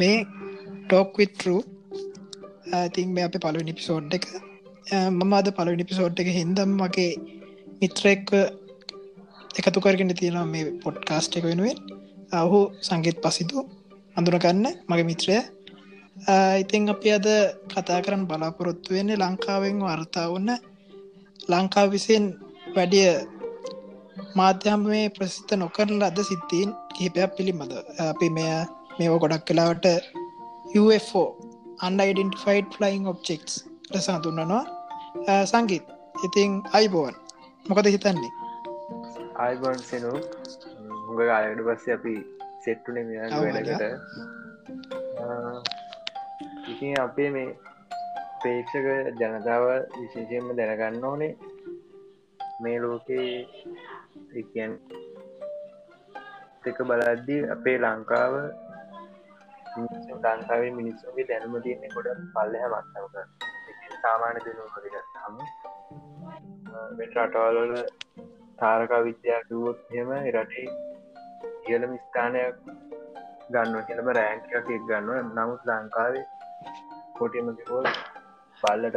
මේ ටෝක්විටරු ඉතින් මේ අප පලු නිපිසෝඩ් එක. Uh, මම අද පලු නිපිසෝඩ් එක හින්දම් වගේ මිත්‍රෙක්ව එකතු කරගෙන තියෙනවා මේ පොඩ්කාස්ට් එක වෙනුවෙන්. Uh, ඔහු සංගීත් පසිතු අඳුරගන්න මගේ මිත්‍රය. Uh, ඉතිං අපි අද කතා කරන්න බලාපොරොත්තු වෙන්නේ ලංකාවෙන් වර්තා වන්න ලංකා විසින් වැඩිය මාධ්‍යහම මේ ප්‍රසිද්ධ නොකරන ලද සිත්තීන් කිහිපයක් පිළිබඳ අපි මෙය මේව ගොඩක් කලාවට UFO අන්ඩයිඩන්ටිෆයිඩ් ෆලයින් ඔබ්ෙක්ස් ලෙස හඳුන්නනවා සංගීත්. ඉතිං අයිබෝවන් මොකද හිතන්නේ? අයිබන් සෙනු. හුග කාලට පස්සේ අපි සෙට්ටුනේ වැඩකට. ඉතින් අපේ මේ ප්‍රේක්ෂක ජනතාව විශේෂයෙන්ම දැනගන්න ඕනේ. මේ ලෝකයේ එකන් එක බලද්දී අපේ ලංකාව ලංකාවේ මිනිස්සුගේ දැනුම තියන්නේ කොට පල්ලහ මත්තමක සාමාන්‍ය දෙනුව කරිගත්තාම රටවල්වල තාරකා විද්‍යා කිවොත් හෙම රටේ ඉහලම ස්ථානයක් ගන්න කියලම රෑංකයක් එක් ගන්න නමුත් ලංකාවේ පල්ලට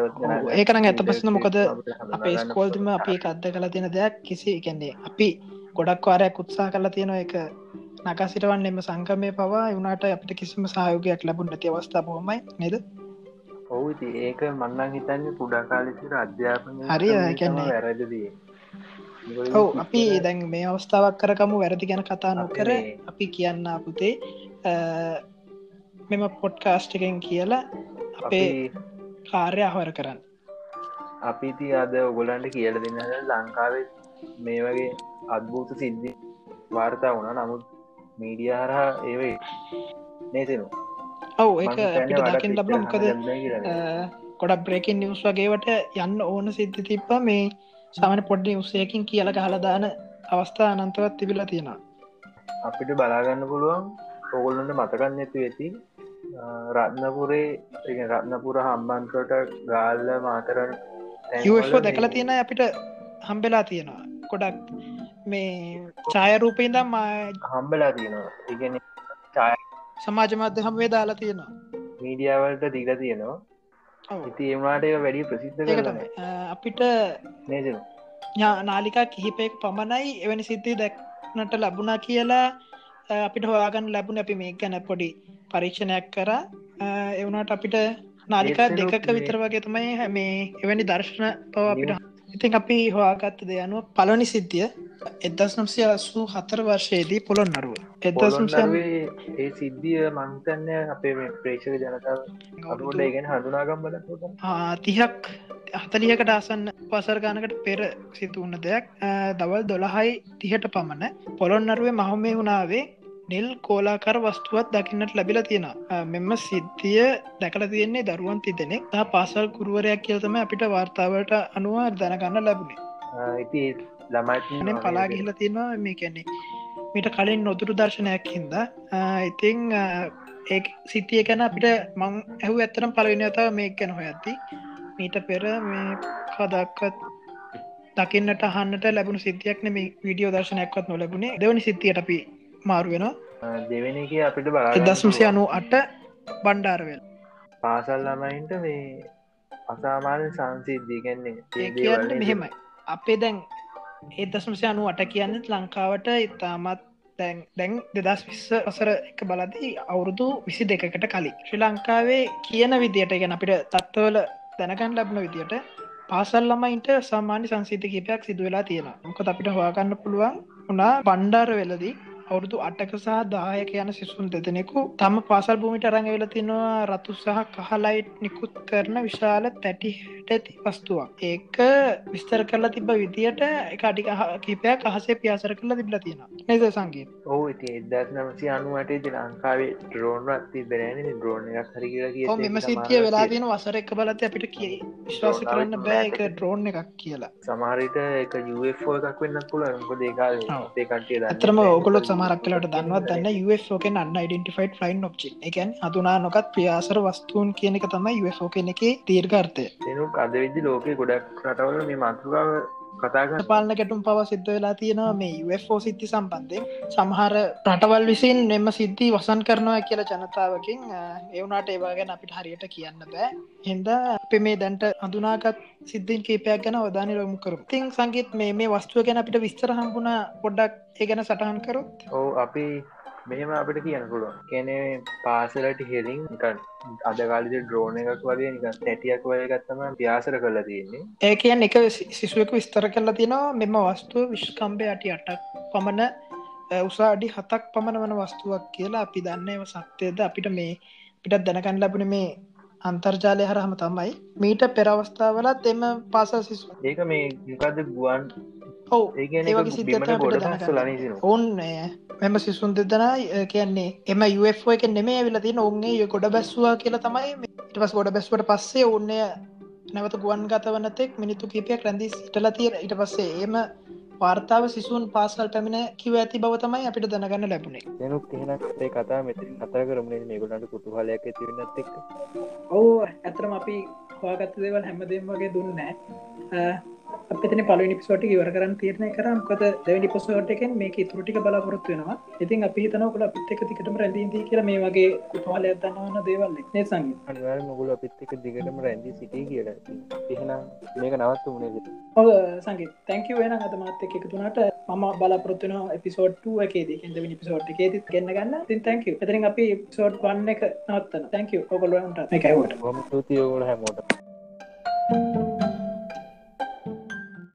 ඒකන ඇත පස්සන මොකද අපේ ස්කෝල්තිම අපි අත්ද කලා තියෙන දෙයක් කිසි කැන්නේ අපි ගොඩක් වාරයක් උත්සා කරලා තියෙන එක නකාසිටවන් එම සංකමය පවා වුණට අපට කිසිම සහයෝගයක් ලැබුන් නැති අවස්ථා බොහමයි නේද? ඔවුති ඒක මන්නන් හිතන්න පුඩා කාලෙසිට අධ්‍යාපන හරි කැන්නේ වැරදදී. ඔව අපි දැන් මේ අවස්ථාවක් කරකමු වැරදි ගැන කතා නොකර අපි කියන්න පුතේ මෙම පොඩ්කාස්ට් එකෙන් කියලා අපේ කාර්ය අහවර කරන්න. අපිති අද ඔගොලන්ට කියල දෙන්න ලංකාවේ මේ වගේ අත්භූත සිද්ධි වාර්තා වුණ. නමුත් මීඩිය හරහා ඒවේ නේතෙනු ඔව ඒක දකිින් ලබන මොකද ගොඩක් බ්‍රේකින් නිවස් වගේවට යන්න ඕන සිද්ධ තිබ්බ. මේ සාමන පොඩ්ඩි උසයකින් කියල හලදාන අවස්ථා අනන්තවත් තිබිලා තියෙනවා. අපිට බලාගන්න පුළුවන් ඔගොල්ලට මතකන්න ඇතු ඇති රත්නපුරේ රත්නපුර හම්බන්කට ගාල්ල මාතරන දැකලා තියෙන අපිට හම්බෙලා තියෙනවා. ගොඩක් මේ ඡායරූපීදම් හම්බලා තියෙනවා. ඉගෙන ඡාය සමාජ මධ්‍ය හම්වේ දාලා තියෙනවා. මීඩියාවලට දිග තියෙනවා. ඉති ඒවාට වැඩි ප්‍රසිද්ධ අපිට නේදන නාලිකා කිහිපෙක් පමණයි එවැනි සිද්ධි දැක්නට ලැබුණා කියලා අපිට හොයාගන්න ලැබුණ අපි මේ ගැන පොඩි පරීක්ෂණයක් කර. එවුණට අපිට නාලිකා දෙකක විතර වගේ තමයි මේ එවැනි දර්ශන පව අපිට ඉතින් අපි හොයාගත්ත දෙයනුව පලනි සිද්ධිය එදස් නම්සය අසූ හතර වර්ෂයේදී පොළොන් නරුව ඒ සිද්ධිය මංතන්න අපේ ප්‍රේක්ෂක ජනතාව අරුට ඉගෙන හඳුනාගම් බල තිහක් හතලියකට ආසන්න පසරගානකට පෙර සිතුවන්න දෙයක් දවල් දොළහයි තිහට පමණ පොළොන් නරුවේ මහොමේ වුණාවේ නෙල් කෝලාකර වස්තුවත් දකින්නට ලැබිලා තියෙන මෙම සිද්ධිය දැකල තියෙන්නේ දරුවන් තිදෙනෙක් පාසල් කුරුවරයක් කියල්තම අපිට වාර්තාවට අනුව දැනගන්න ලැබුණේ. ළමයි පලා ගිහිල තියෙනවා මේ කැන්නේ මිට කලින් නොතුරු දර්ශනයක් හින්ද. ඉතිං ඒ සිතිය ගැන අපිට මං ඇහු ඇත්තරම් පලවිනතාව මේ ගැන හො ඇති මීට පෙර මේ කදක්වත් දකින්නට හන්නට ලැබුණු සිතියක් නෙම විඩියෝ දර්ශනයක්වත් නොලැබුණේ. දෙවනි සිතියට අපි මාරුවෙන දෙවෙන එක අපිට බලා එදසුසය අනු අට බණ්ඩාරවෙල් පාසල් ළමයින්ට මේ අසාමාන සංසිද්ධී ගැන්නේ ඒ කියන්න මෙහෙමයි. අපේ දැන් ඒදසුසය අනු අට කියන්නත් ලංකාවට ඉතාමත් දැන් දැන් දෙදස් විස්ස වසර එක බලදී අවුරුදු විසි දෙකකට කලින්. ශ්‍රී ලංකාවේ කියන විදියට ගැන අපිට තත්ත්වල දැනගන්න ලැබන විදියට පාසල් ළමයින්ට සාමාන්‍ය සංසිත කීපයක් සිදු වෙලා තියෙන මොක අපිට හවාගන්න පුළුවන් වනා බණ්ඩාර වෙලදී අවුරුදු අටක සහ දායක යන සිසුන් දෙදෙනෙකු තම පාසල් භූමිට අරඟ වෙල තිනවා. රතු සහ කහලයිට් නිකුත් කරන විශාල තැටිට ඇති වස්තුවක්. ඒක විස්තර කරලා තිබ විදියට එක අඩි කීපයක් අහසේ පියාසර කරලා තිබල තියෙන නේද සංගීත? ඕ ඉති එදත් නමසි අනුවටේ ලංකාවේ ද්‍රෝන්වත් තිබෙන ද්‍රෝණ එකක් හරි කියලා මෙම සිතිය වෙලා තියෙන වසර එක බලත අපිට කිය විශ්වාස කරන්න බෑ එක ද්‍රෝන් එකක් කියලා. සමහරිට එක යුෝ එකක් වෙන්න පුල ගොද ඒකාල ඒකටේ ඇතරම ඔකොලොත් සමරක් කලට දන්වත් දන්න ෝකෙන් අන්න යිඩටිෆයිට ෆයින් ඔප් එකන් හතුනා නොකත් ප්‍රියාසර වස්තුූන් කියනක තමයි ෝ කෙනෙක තීර්ගර්තය එනු අද විදි ලෝකෙ ගොඩක් රටවල මේ මාතෘකාව කතාග පාලන ගැටුම් පව සිද්ධ වෙලා තියෙනවා මේ සිද්ධි සම්බන්ධය සමහර රටවල් විසින් මෙම සිද්ධි වසන් කරනවා කියලා ජනතාවකින් එවුනාට ඒවා ගැන අපිට හරියට කියන්න බෑ. හින්ද අප මේ දැන්ට අඳුනාගත් සිද්ධින් කීපයක් ගැන අවධානය රොමු කරු තින් සංගීත් මේ මේ වස්තුව ගැන අපිට විස්තර හම්බුණ පොඩ්ඩක් ඒ ගැන සටහන් කරුත්. ඕ අපි මෙහෙම අපිට කියන්න පුළුවන්. කැනේ පාසලට හෙලින් අදකාලිද ඩ්‍රෝන එකක් වගේ නැටියක් වය ගත්තම ප්‍යාසර කරලා තියෙන්නේ. ඒ කියන් එක සිසුවක විස්තර කරලා තියෙනවා මෙම වස්තුව විශ්කම්බය අටි අටක් පමණ උසා අඩි හතක් පමණ වන වස්තුවක් කියලා අපි දන්න ඒව සත්‍යයද? අපිට මේ පිටත් දැනකන්න ලැබුණ මේ අන්තර්ජාලය හරහම තමයි. මීට පෙරවස්ථාවලත් එම පාසල් සිසු ඒක මේ මොකද ගුවන් ඔවුන් මෙම සිසුන් දෙදෙන කියන්නේ එම UFෝ එක නෙමේ ඇවිල තින ඔවුන්ගේ ගොඩ බැස්වා කියලා තමයි ඉටවස් ගොඩ බැස්වට පස්සේ ඔන්නය නැවත ගුවන් ගත වනතෙක් මිනිත්තු කීපයක් රැඳී සිටල තිය ඉට පස්සේ ඒම වාර්තාව සිසුන් පාසල් පැමිණ කිව ඇති බව තමයි අපිට දැනගන්න ලැබුණේ. දැනුත් එහෙනක් කතා මෙතින් කතා කරමන මේගොලන්ට කුතුහලයක් ඇතිවෙනත් එක් ඔවු ඇතරම අපි හවාගත්ත දේවල් හැමදේම් වගේ දුන්නෑ අපතන පල පිසෝට ඉවර කරන්න තිරණය කරම් කොද දෙවැනි පොසෝට එකෙන් මේ තුරටික බලාපොරොත්තු වෙනවා. ඉතින් අපි තනකල පිත්තක තිකටම රැඳීදී කියලා මේ වගේ කුතුහල ඇදන්නවන දේවල් නේ සංග අනිවාර මුගුල පිත්තක දිගටම රැඳී සිටී කියලා. එහෙනම් මේක නවත්තු මුණේ ඔව සංගි තැංකව වෙන අත මාත එක තුනට මම බලාපොරත්තුන එපිසෝට් එකේ කෙන්දවනි පිසෝට් එකේ ගන්න ගන්න. තින් තැංක එතරින් අපි සෝට් වන්න එක නවත්තන තැංක ඔකොලට එකයිවට හොම තුතියෝගොල හැමෝට Thank you.